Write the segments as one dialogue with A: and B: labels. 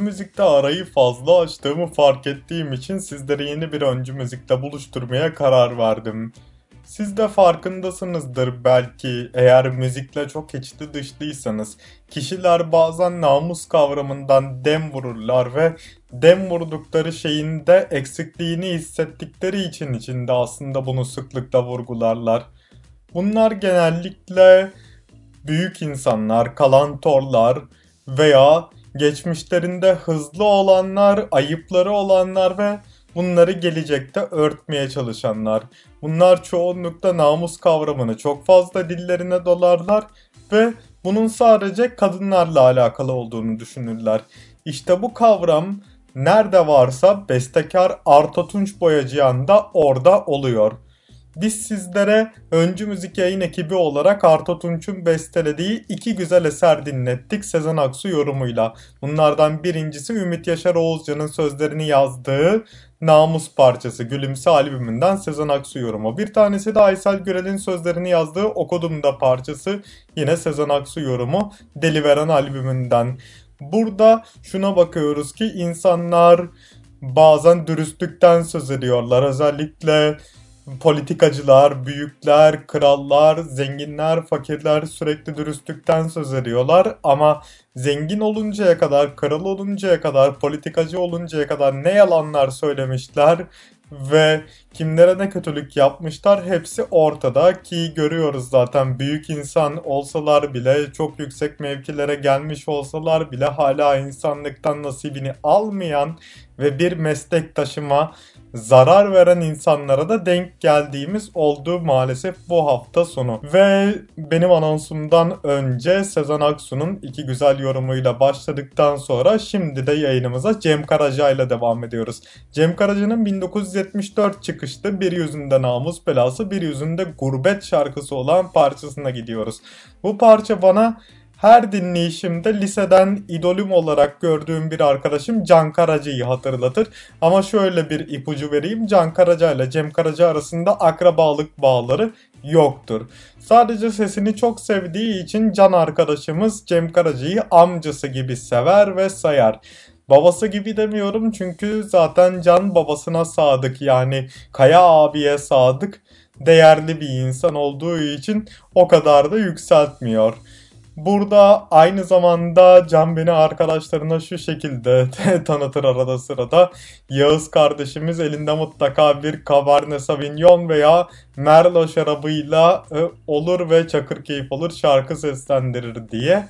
A: müzikte arayı fazla açtığımı fark ettiğim için sizleri yeni bir öncü müzikle buluşturmaya karar verdim. Siz de farkındasınızdır belki eğer müzikle çok içli dışlıysanız. Kişiler bazen namus kavramından dem vururlar ve dem vurdukları şeyin de eksikliğini hissettikleri için içinde aslında bunu sıklıkla vurgularlar. Bunlar genellikle büyük insanlar, kalantorlar veya geçmişlerinde hızlı olanlar, ayıpları olanlar ve bunları gelecekte örtmeye çalışanlar. Bunlar çoğunlukla namus kavramını çok fazla dillerine dolarlar ve bunun sadece kadınlarla alakalı olduğunu düşünürler. İşte bu kavram nerede varsa bestekar Arto Tunç Boyacıyan da orada oluyor. Biz sizlere öncü müzik yayın ekibi olarak Arto Tunç'un bestelediği iki güzel eser dinlettik Sezen Aksu yorumuyla. Bunlardan birincisi Ümit Yaşar Oğuzcan'ın sözlerini yazdığı Namus parçası Gülümse albümünden Sezen Aksu yorumu. Bir tanesi de Aysel Gürel'in sözlerini yazdığı Okudum'da parçası yine Sezen Aksu yorumu Deliveren albümünden. Burada şuna bakıyoruz ki insanlar bazen dürüstlükten söz ediyorlar. Özellikle politikacılar, büyükler, krallar, zenginler, fakirler sürekli dürüstlükten söz ediyorlar. Ama zengin oluncaya kadar, kral oluncaya kadar, politikacı oluncaya kadar ne yalanlar söylemişler ve kimlere ne kötülük yapmışlar hepsi ortada ki görüyoruz zaten büyük insan olsalar bile çok yüksek mevkilere gelmiş olsalar bile hala insanlıktan nasibini almayan ve bir meslektaşıma zarar veren insanlara da denk geldiğimiz oldu maalesef bu hafta sonu. Ve benim anonsumdan önce Sezen Aksu'nun iki güzel yorumuyla başladıktan sonra şimdi de yayınımıza Cem Karaca ile devam ediyoruz. Cem Karaca'nın 1974 çıkışlı Bir Yüzünde Namus Belası Bir Yüzünde Gurbet şarkısı olan parçasına gidiyoruz. Bu parça bana her dinleyişimde liseden idolüm olarak gördüğüm bir arkadaşım Can Karaca'yı hatırlatır. Ama şöyle bir ipucu vereyim. Can Karaca ile Cem Karaca arasında akrabalık bağları yoktur. Sadece sesini çok sevdiği için Can arkadaşımız Cem Karaca'yı amcası gibi sever ve sayar. Babası gibi demiyorum çünkü zaten Can babasına sadık yani Kaya abiye sadık değerli bir insan olduğu için o kadar da yükseltmiyor. Burada aynı zamanda Can beni arkadaşlarına şu şekilde tanıtır arada sırada. Yağız kardeşimiz elinde mutlaka bir Cabernet Sauvignon veya Merlot şarabıyla e, olur ve çakır keyif olur şarkı seslendirir diye.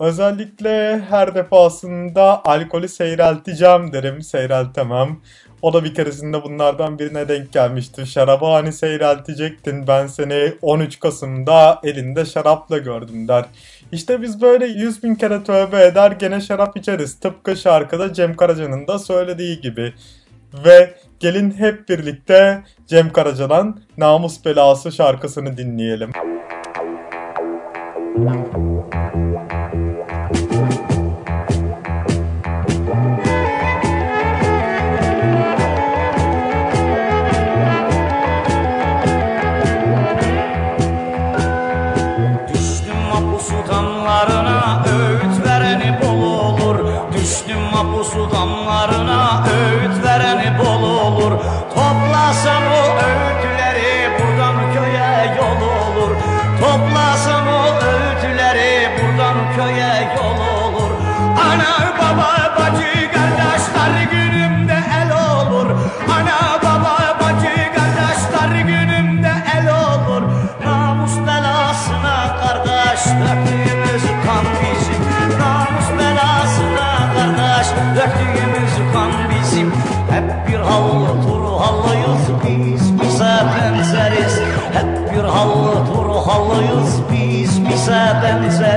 A: Özellikle her defasında alkolü seyrelteceğim derim, seyreltemem. O da bir keresinde bunlardan birine denk gelmişti. Şarabı hani seyreltecektin ben seni 13 Kasım'da elinde şarapla gördüm der. İşte biz böyle 100 bin kere tövbe eder gene şarap içeriz. Tıpkı şarkıda Cem Karaca'nın da söylediği gibi. Ve gelin hep birlikte Cem Karaca'dan Namus Belası şarkısını dinleyelim.
B: Düştüm Toplasam o öğütleri buradan köye yol olur. Toplasam o öğütleri buradan köye yol olur. Ana baba bacı kardeşler günümde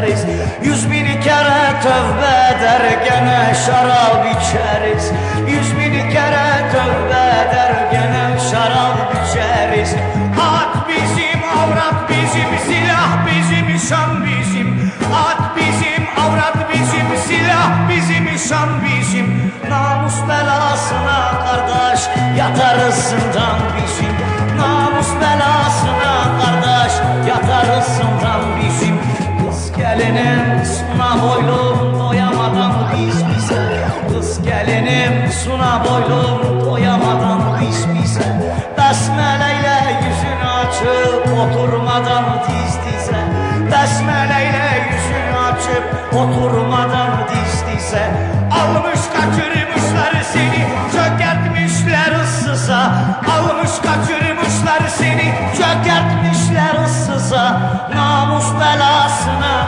B: benzeriz Yüz bin kere tövbe eder gene şarap içeriz. Yüz bin kere tövbe eder gene şarap içeriz. At bizim avrat bizim silah bizim şan bizim. At bizim avrat bizim silah bizim şan bizim. Namus belasına kardeş yatarız zindan Kız gelinin suna boylum doyamadan biz bize. Suna boylum doyamadan biz bize. Besmeleyle yüzünü açıp oturmadan diz dize. Besmeleyle yüzünü açıp oturmadan diz dize. Almış kaçırmışlar seni çökertmişler ıssıza. Almış kaçırmışlar seni çökertmişler ıssıza. Namus belasına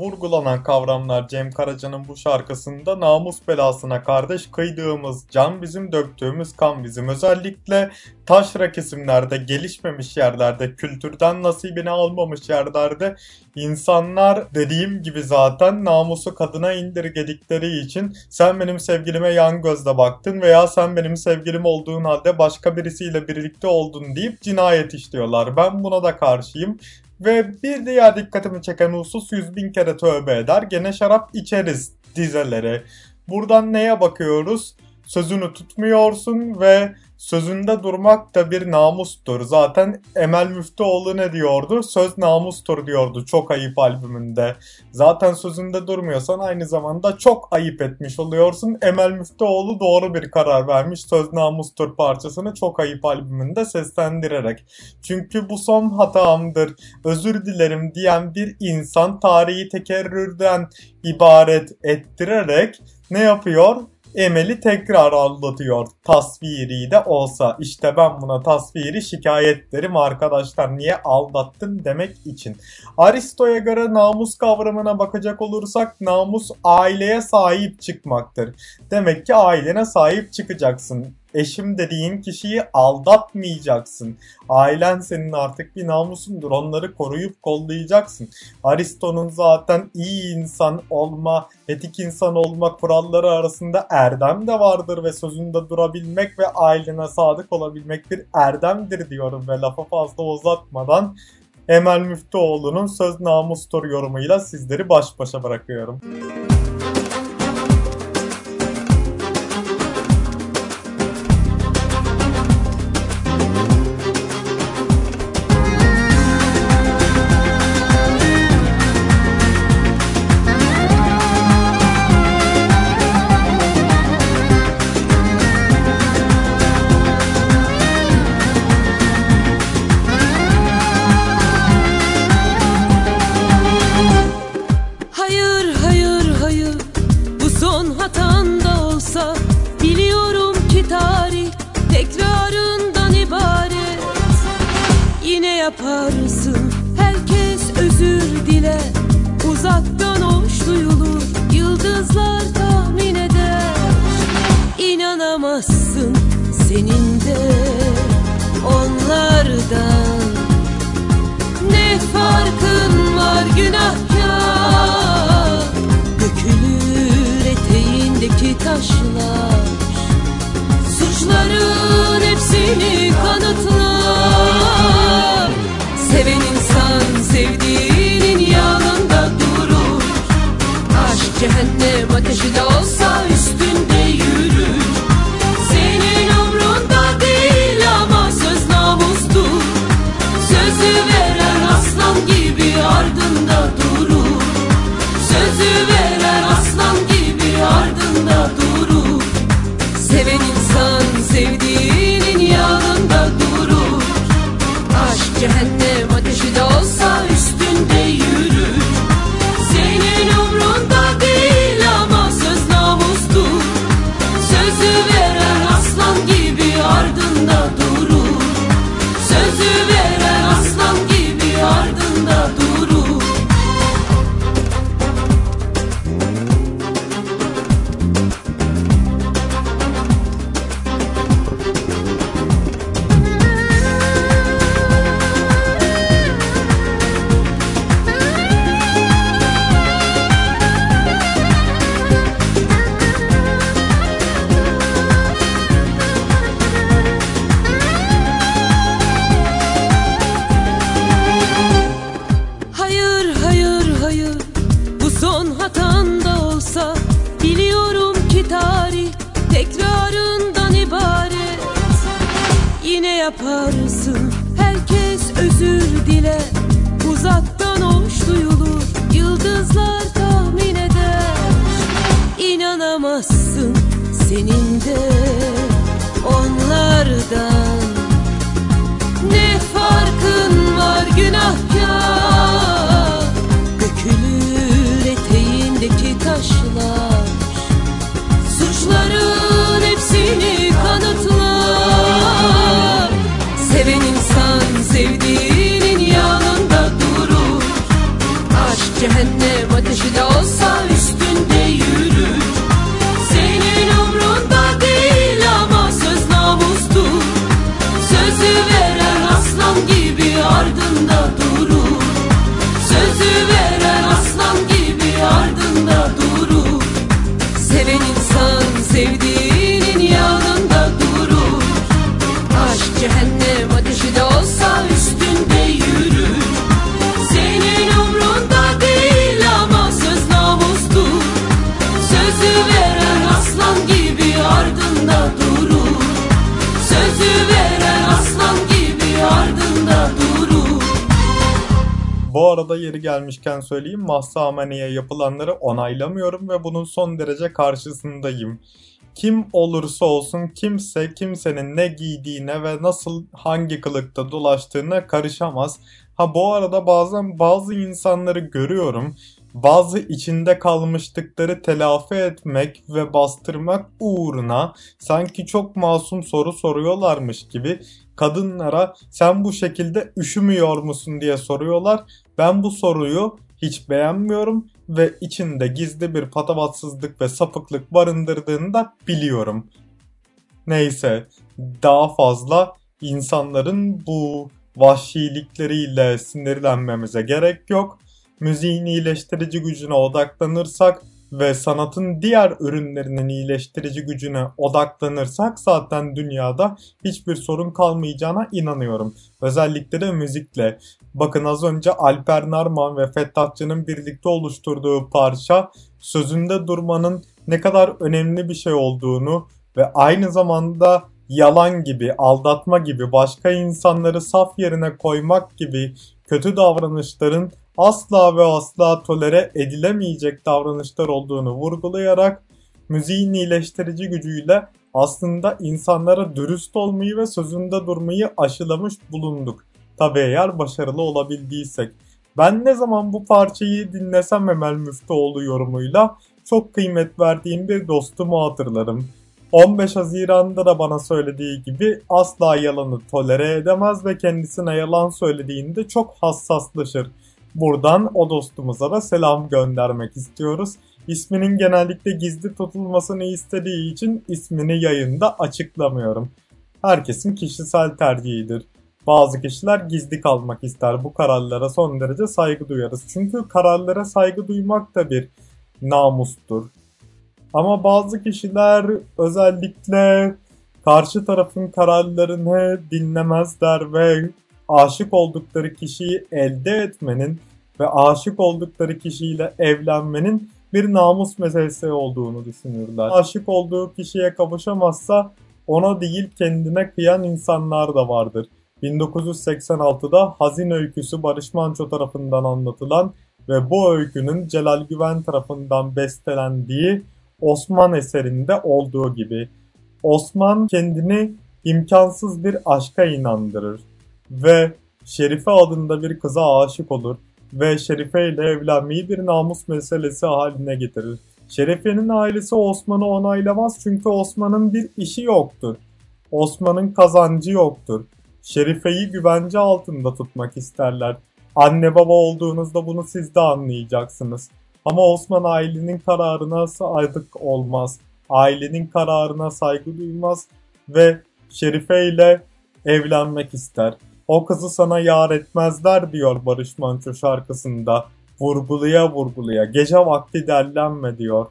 A: vurgulanan kavramlar Cem Karaca'nın bu şarkısında namus belasına kardeş kıydığımız can bizim döktüğümüz kan bizim. Özellikle taşra kesimlerde gelişmemiş yerlerde kültürden nasibini almamış yerlerde insanlar dediğim gibi zaten namusu kadına indirgedikleri için sen benim sevgilime yan gözle baktın veya sen benim sevgilim olduğun halde başka birisiyle birlikte oldun deyip cinayet işliyorlar. Ben buna da karşıyım. Ve bir diğer dikkatimi çeken husus 100 bin kere tövbe eder. Gene şarap içeriz dizeleri. Buradan neye bakıyoruz? Sözünü tutmuyorsun ve sözünde durmak da bir namustur. Zaten Emel Müftüoğlu ne diyordu? Söz namustur diyordu çok ayıp albümünde. Zaten sözünde durmuyorsan aynı zamanda çok ayıp etmiş oluyorsun. Emel Müftüoğlu doğru bir karar vermiş. Söz namustur parçasını çok ayıp albümünde seslendirerek. Çünkü bu son hatamdır, özür dilerim diyen bir insan tarihi tekerrürden ibaret ettirerek ne yapıyor? Emel'i tekrar aldatıyor. Tasviri de olsa. İşte ben buna tasviri şikayet derim arkadaşlar. Niye aldattın demek için. Aristo'ya göre namus kavramına bakacak olursak namus aileye sahip çıkmaktır. Demek ki ailene sahip çıkacaksın. Eşim dediğin kişiyi aldatmayacaksın. Ailen senin artık bir namusundur. Onları koruyup kollayacaksın. Aristo'nun zaten iyi insan olma, etik insan olma kuralları arasında erdem de vardır ve sözünde durabilmek ve ailene sadık olabilmek bir erdemdir diyorum ve lafa fazla uzatmadan Emel Müftüoğlu'nun söz namustur yorumuyla sizleri baş başa bırakıyorum.
C: Hayır
D: onlardan Ne farkın var günahkar Dökülür eteğindeki taşlar. Suçların hepsini kanıtlar. Seven insan sevdiğinin yanında durur. Aşk cehennem ateşi de olsa
A: Bu arada yeri gelmişken söyleyeyim Mahsa Amani'ye yapılanları onaylamıyorum ve bunun son derece karşısındayım. Kim olursa olsun kimse kimsenin ne giydiğine ve nasıl hangi kılıkta dolaştığına karışamaz. Ha bu arada bazen bazı insanları görüyorum. Bazı içinde kalmışlıkları telafi etmek ve bastırmak uğruna sanki çok masum soru soruyorlarmış gibi kadınlara sen bu şekilde üşümüyor musun diye soruyorlar. Ben bu soruyu hiç beğenmiyorum ve içinde gizli bir patavatsızlık ve sapıklık barındırdığını da biliyorum. Neyse daha fazla insanların bu vahşilikleriyle sinirlenmemize gerek yok. Müziğin iyileştirici gücüne odaklanırsak ve sanatın diğer ürünlerinin iyileştirici gücüne odaklanırsak zaten dünyada hiçbir sorun kalmayacağına inanıyorum. Özellikle de müzikle. Bakın az önce Alper Narman ve Fettahçı'nın birlikte oluşturduğu parça sözünde durmanın ne kadar önemli bir şey olduğunu ve aynı zamanda yalan gibi, aldatma gibi, başka insanları saf yerine koymak gibi kötü davranışların asla ve asla tolere edilemeyecek davranışlar olduğunu vurgulayarak müziğin iyileştirici gücüyle aslında insanlara dürüst olmayı ve sözünde durmayı aşılamış bulunduk. Tabi eğer başarılı olabildiysek. Ben ne zaman bu parçayı dinlesem Emel Müftüoğlu yorumuyla çok kıymet verdiğim bir dostumu hatırlarım. 15 Haziran'da da bana söylediği gibi asla yalanı tolere edemez ve kendisine yalan söylediğinde çok hassaslaşır. Buradan o dostumuza da selam göndermek istiyoruz. İsminin genellikle gizli tutulmasını istediği için ismini yayında açıklamıyorum. Herkesin kişisel tercihidir. Bazı kişiler gizli kalmak ister. Bu kararlara son derece saygı duyarız. Çünkü kararlara saygı duymak da bir namustur. Ama bazı kişiler özellikle karşı tarafın kararlarını dinlemezler ve aşık oldukları kişiyi elde etmenin ve aşık oldukları kişiyle evlenmenin bir namus meselesi olduğunu düşünürler. Aşık olduğu kişiye kavuşamazsa ona değil kendine kıyan insanlar da vardır. 1986'da Hazin Öyküsü Barış Manço tarafından anlatılan ve bu öykünün Celal Güven tarafından bestelendiği Osman eserinde olduğu gibi. Osman kendini imkansız bir aşka inandırır ve Şerife adında bir kıza aşık olur ve Şerife ile evlenmeyi bir namus meselesi haline getirir. Şerife'nin ailesi Osman'ı onaylamaz çünkü Osman'ın bir işi yoktur. Osman'ın kazancı yoktur. Şerife'yi güvence altında tutmak isterler. Anne baba olduğunuzda bunu siz de anlayacaksınız. Ama Osman ailenin kararına sadık olmaz. Ailenin kararına saygı duymaz ve Şerife ile evlenmek ister. O kızı sana yar etmezler diyor Barış Manço şarkısında. Vurguluya vurguluya gece vakti derlenme diyor.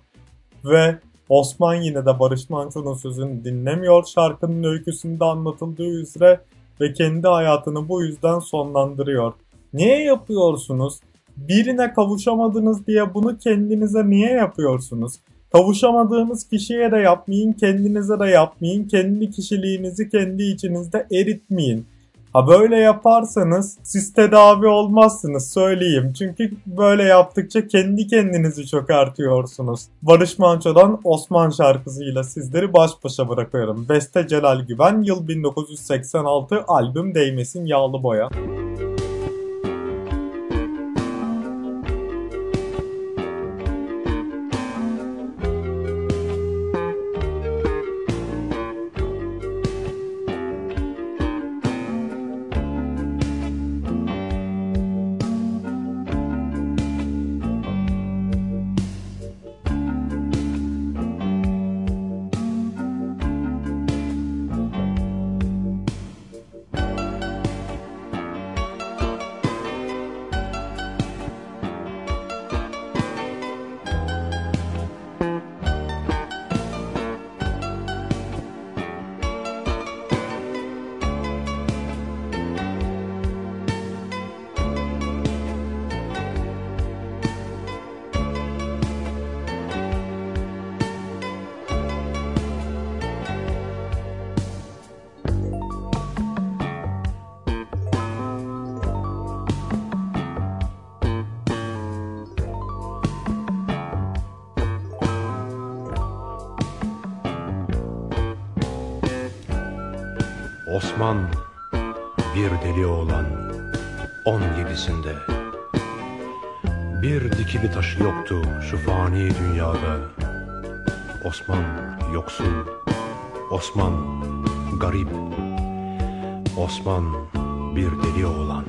A: Ve Osman yine de Barış Manço'nun sözünü dinlemiyor şarkının öyküsünde anlatıldığı üzere ve kendi hayatını bu yüzden sonlandırıyor. Niye yapıyorsunuz? Birine kavuşamadınız diye bunu kendinize niye yapıyorsunuz? Kavuşamadığınız kişiye de yapmayın, kendinize de yapmayın. Kendi kişiliğinizi kendi içinizde eritmeyin. Ha böyle yaparsanız siz tedavi olmazsınız söyleyeyim. Çünkü böyle yaptıkça kendi kendinizi çökertiyorsunuz. Barış Manço'dan Osman şarkısıyla sizleri baş başa bırakıyorum. Beste Celal Güven, yıl 1986, albüm Değmesin Yağlı Boya.
E: Osman bir deli oğlan on yedisinde. Bir dikili taşı yoktu şu fani dünyada. Osman yoksul, Osman garip Osman bir deli oğlan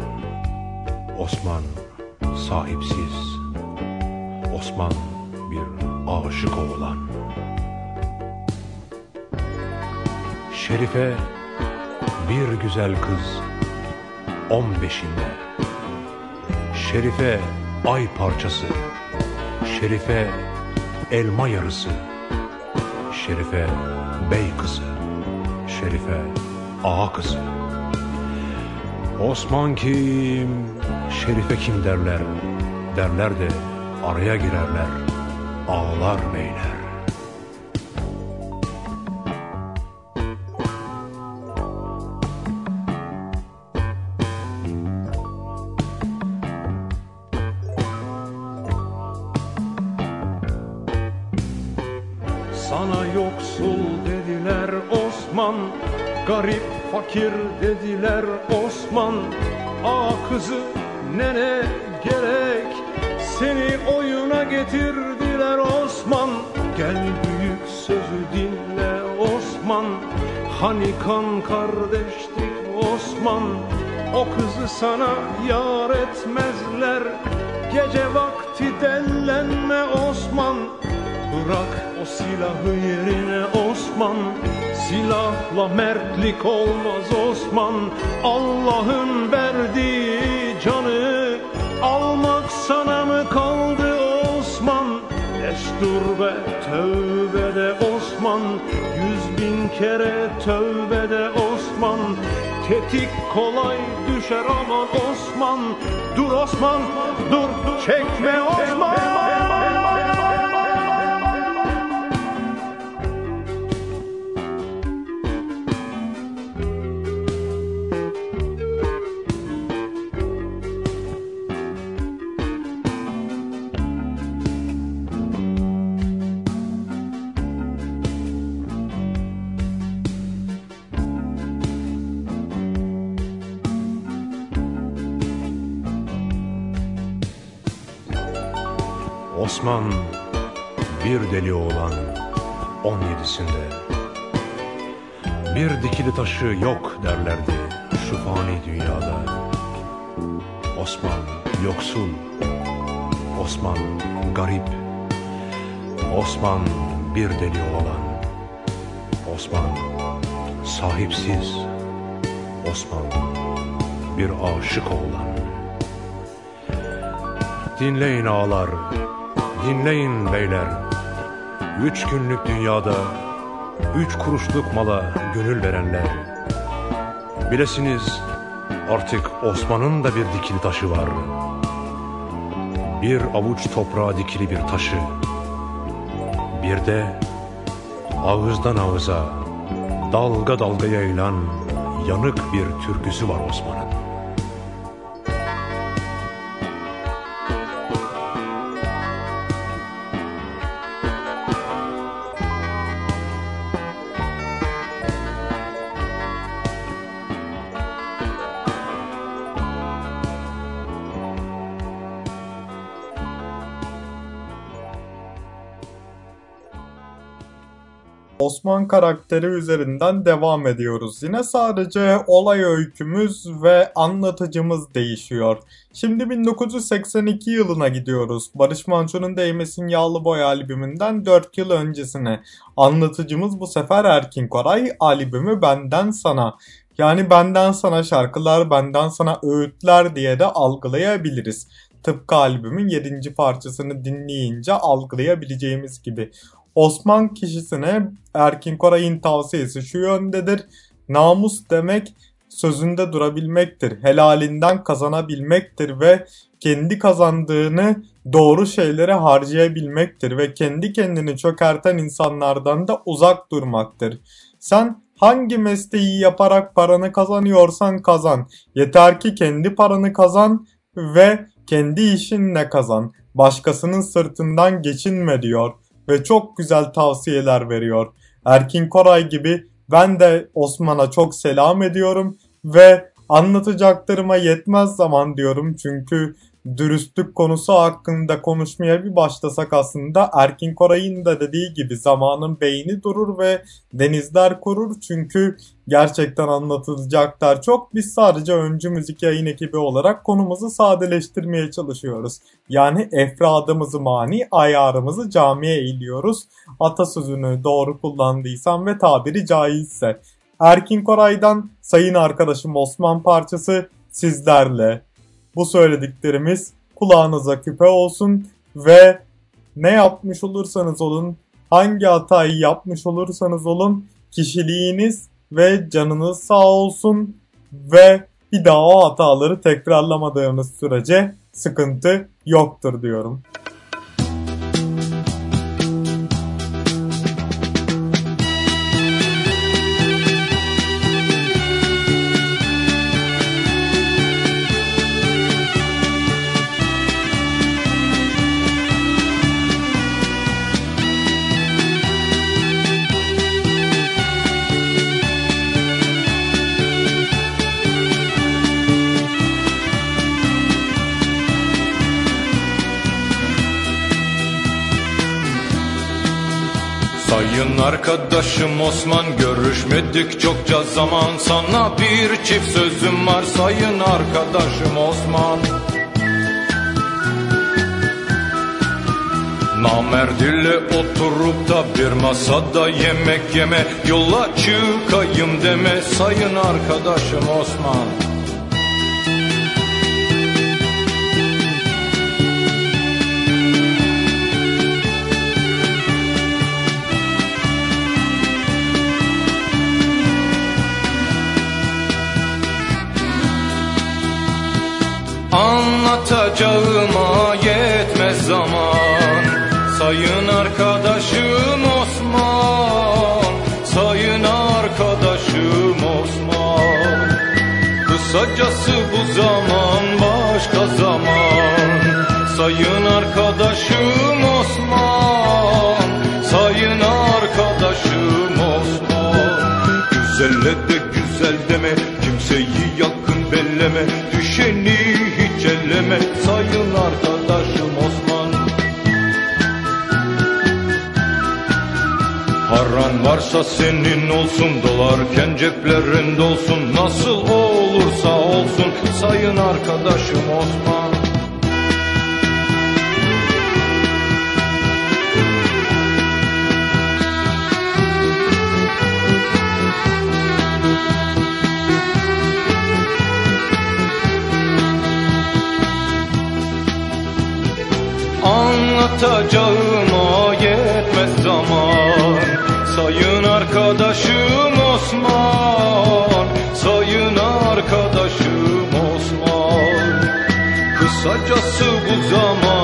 E: Osman sahipsiz Osman bir aşık oğlan. Şerife bir güzel kız on beşinde. Şerife ay parçası Şerife elma yarısı Şerife bey kızı Şerife ağa kızı. Osman kim Şerife kim derler Derler de araya girerler Ağlar beyler Sana yoksul dediler Osman. Garip fakir dediler Osman. Ağa kızı nene gerek Seni oyuna getirdiler Osman. Gel büyük sözü dinle Osman. Hani kan kardeştik Osman. O kızı sana yar etmezler. Gece vakti dellenme Osman Bırak o silahı yerine Osman. Silahla mertlik olmaz Osman. Allah'ın verdiği canı Almak sana mı kaldı Osman? Destur ve tövbe de Osman. Yüz bin kere tövbe de Osman. Tetik kolay düşer aman Osman. Dur Osman dur. Çekme Osman Osman bir deli oğlan on yedisinde. Bir dikili taşı yok derlerdi şu fani dünyada. Osman yoksul Osman garip Osman bir deli oğlan. Osman sahipsiz Osman bir aşık oğlan. Dinleyin ağalar Dinleyin beyler. Üç günlük dünyada Üç kuruşluk mala gönül verenler. Bilesiniz artık Osman'ın da bir dikili taşı var. Bir avuç toprağa dikili bir taşı. Bir de ağızdan ağıza Dalga dalga yayılan yanık bir türküsü var Osman'ın
A: Osman karakteri üzerinden devam ediyoruz. Yine sadece olay öykümüz ve anlatıcımız değişiyor. Şimdi 1982 yılına gidiyoruz. Barış Manço'nun Değmesin Yağlı Boy albümünden 4 yıl öncesine. Anlatıcımız bu sefer Erkin Koray, albümü Benden Sana. Yani benden sana şarkılar, benden sana öğütler diye de algılayabiliriz. Tıpkı albümün 7. parçasını dinleyince algılayabileceğimiz gibi. Osman kişisine Erkin Koray'ın tavsiyesi şu yöndedir. Namus demek sözünde durabilmektir. Helalinden kazanabilmektir ve kendi kazandığını doğru şeylere harcayabilmektir ve kendi kendini çökerten insanlardan da uzak durmaktır. Sen hangi mesleği yaparak paranı kazanıyorsan kazan. Yeter ki kendi paranı kazan ve kendi işinle kazan. Başkasının sırtından geçinme diyor ve çok güzel tavsiyeler veriyor. Erkin Koray gibi ben de Osman'a çok selam ediyorum ve anlatacaklarıma yetmez zaman diyorum çünkü dürüstlük konusu hakkında konuşmaya bir başlasak aslında Erkin Koray'ın da dediği gibi zamanın beyni durur ve denizler kurur çünkü gerçekten anlatılacaklar çok. Biz sadece öncü müzik yayın ekibi olarak konumuzu sadeleştirmeye çalışıyoruz. Yani efradımızı mani, ayarımızı camiye eğiliyoruz. Atasözünü doğru kullandıysam ve tabiri caizse. Erkin Koray'dan sayın arkadaşım Osman parçası sizlerle bu söylediklerimiz kulağınıza küpe olsun ve ne yapmış olursanız olun, hangi hatayı yapmış olursanız olun kişiliğiniz ve canınız sağ olsun ve bir daha o hataları tekrarlamadığınız sürece sıkıntı yoktur diyorum.
F: Sayın arkadaşım Osman görüşmedik çokça zaman. Sana bir çift sözüm var sayın arkadaşım Osman. Namerd ile oturup da bir masada yemek yeme Yola çıkayım deme sayın arkadaşım Osman Anlatacağıma yetmez zaman. Sayın arkadaşım Osman Sayın arkadaşım Osman. Kısacası bu zaman başka zaman. Sayın arkadaşım Osman Sayın arkadaşım Osman. Güzelle de güzel deme Kimseyi yakın belleme. Düşeni elleme Sayın arkadaşım Osman. Paran varsa senin olsun Dolarken ceplerinde olsun Nasıl olursa olsun Sayın arkadaşım Osman Anlatacağıma yetmez zaman. Sayın arkadaşım Osman Sayın arkadaşım Osman. Kısacası bu zaman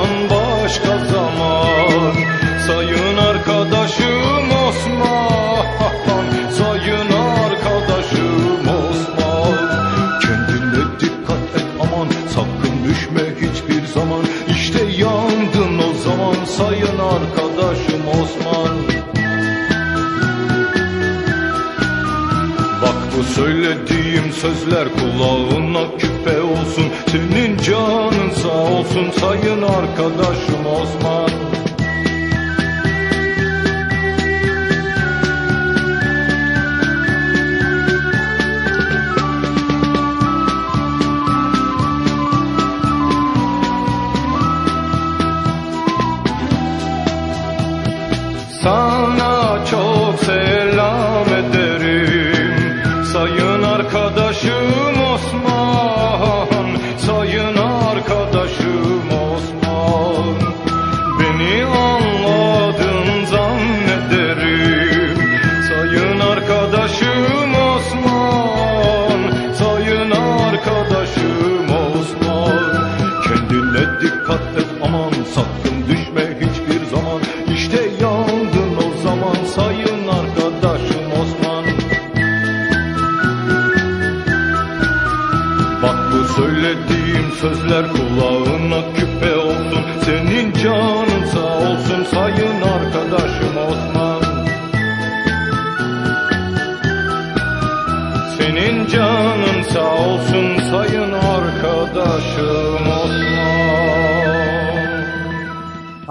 F: söylediğim sözler kulağına küpe olsun. Senin canın sağ olsun sayın arkadaşım Osman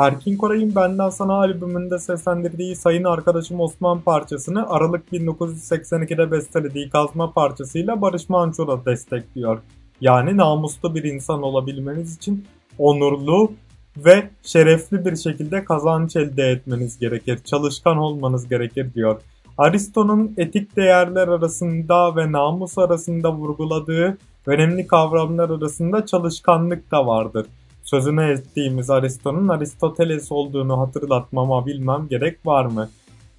A: Erkin Koray'ın Benden Sana albümünde seslendirdiği Sayın Arkadaşım Osman parçasını Aralık 1982'de bestelediği Kazma parçasıyla Barış Manço da destekliyor. Yani namuslu bir insan olabilmeniz için onurlu ve şerefli bir şekilde kazanç elde etmeniz gerekir. Çalışkan olmanız gerekir diyor. Aristo'nun etik değerler arasında ve namus arasında vurguladığı önemli kavramlar arasında çalışkanlık da vardır. Sözüne ettiğimiz Aristo'nun Aristoteles olduğunu hatırlatmama bilmem gerek var mı?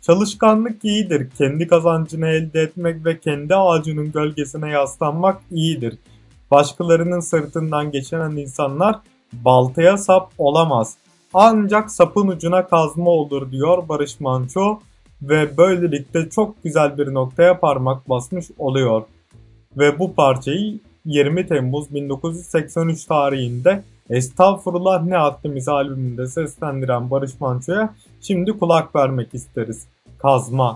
A: Çalışkanlık iyidir. Kendi kazancını elde etmek ve kendi ağacının gölgesine yaslanmak iyidir. Başkalarının sırtından geçen insanlar baltaya sap olamaz. Ancak sapın ucuna kazma olur diyor Barış Manço ve böylelikle çok güzel bir noktaya parmak basmış oluyor. Ve bu parçayı 20 Temmuz 1983 tarihinde Estağfurullah Ne Haddimiz albümünde seslendiren Barış Manço'ya şimdi kulak vermek isteriz. Kazma.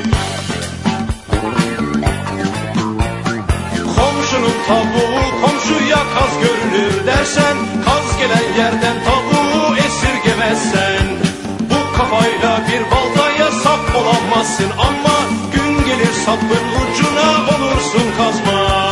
F: tavuğu komşuya kaz görünür dersen Kaz gelen yerden tavuğu esirgemezsen. Bu kafayla bir baltaya sap olamazsın ama Gün gelir sapın ucuna olursun kazma.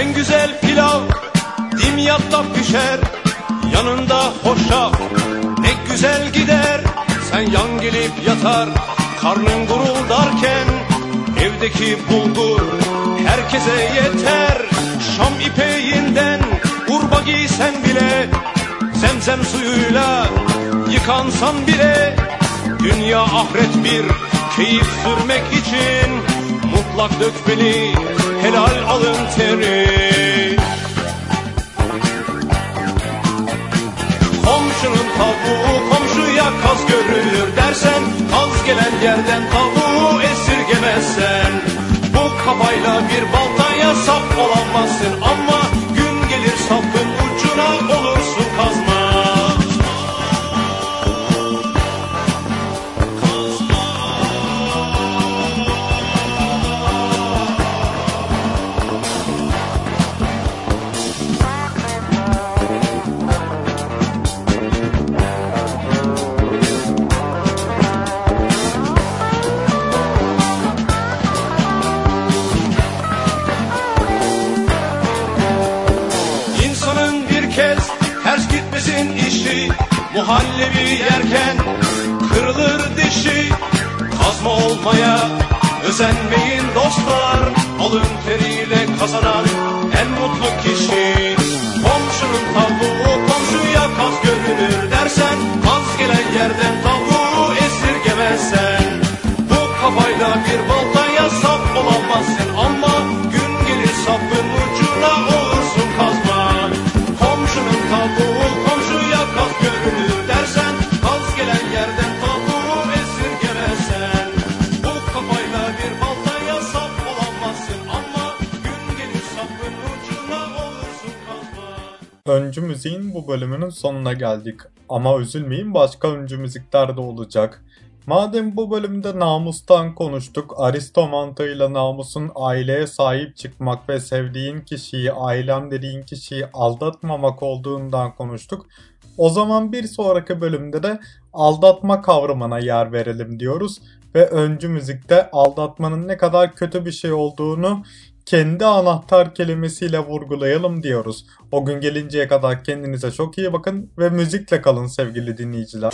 F: En güzel pilav dimyatta pişer Yanında hoşaf ne güzel gider Sen yan gelip yatar. Karnın guruldarken Evdeki bulgur herkese yeter. Şam ipeğinden urba giysen bile Zemzem suyuyla yıkansan bile Dünya ahiret bir keyif sürmek için Mutlak dökmeli helal alın teri tavuğu komşuya kaz görülür dersen Kaz gelen yerden tavuğu esirgemezsen. Bu kafayla bir baltaya sap olamazsın Ama gün gelir sapın yerken kırılır dişi. Kazma olmaya özenmeyin dostlar. Alın teriyle kazanan en mutlu kişi. Komşunun tavuğu komşuya kaz görünür dersen Kaz gelen yerden tavuğu esirgemezsen. Bu kafayla bir baltaya
A: Öncü müziğin bu bölümünün sonuna geldik. Ama üzülmeyin başka öncü müzikler de olacak. Madem bu bölümde namustan konuştuk, Aristo mantığıyla namusun aileye sahip çıkmak ve sevdiğin kişiyi, ailem dediğin kişiyi aldatmamak olduğundan konuştuk. O zaman bir sonraki bölümde de aldatma kavramına yer verelim diyoruz ve öncü müzikte aldatmanın ne kadar kötü bir şey olduğunu kendi anahtar kelimesiyle vurgulayalım diyoruz. O gün gelinceye kadar kendinize çok iyi bakın ve müzikle kalın sevgili dinleyiciler.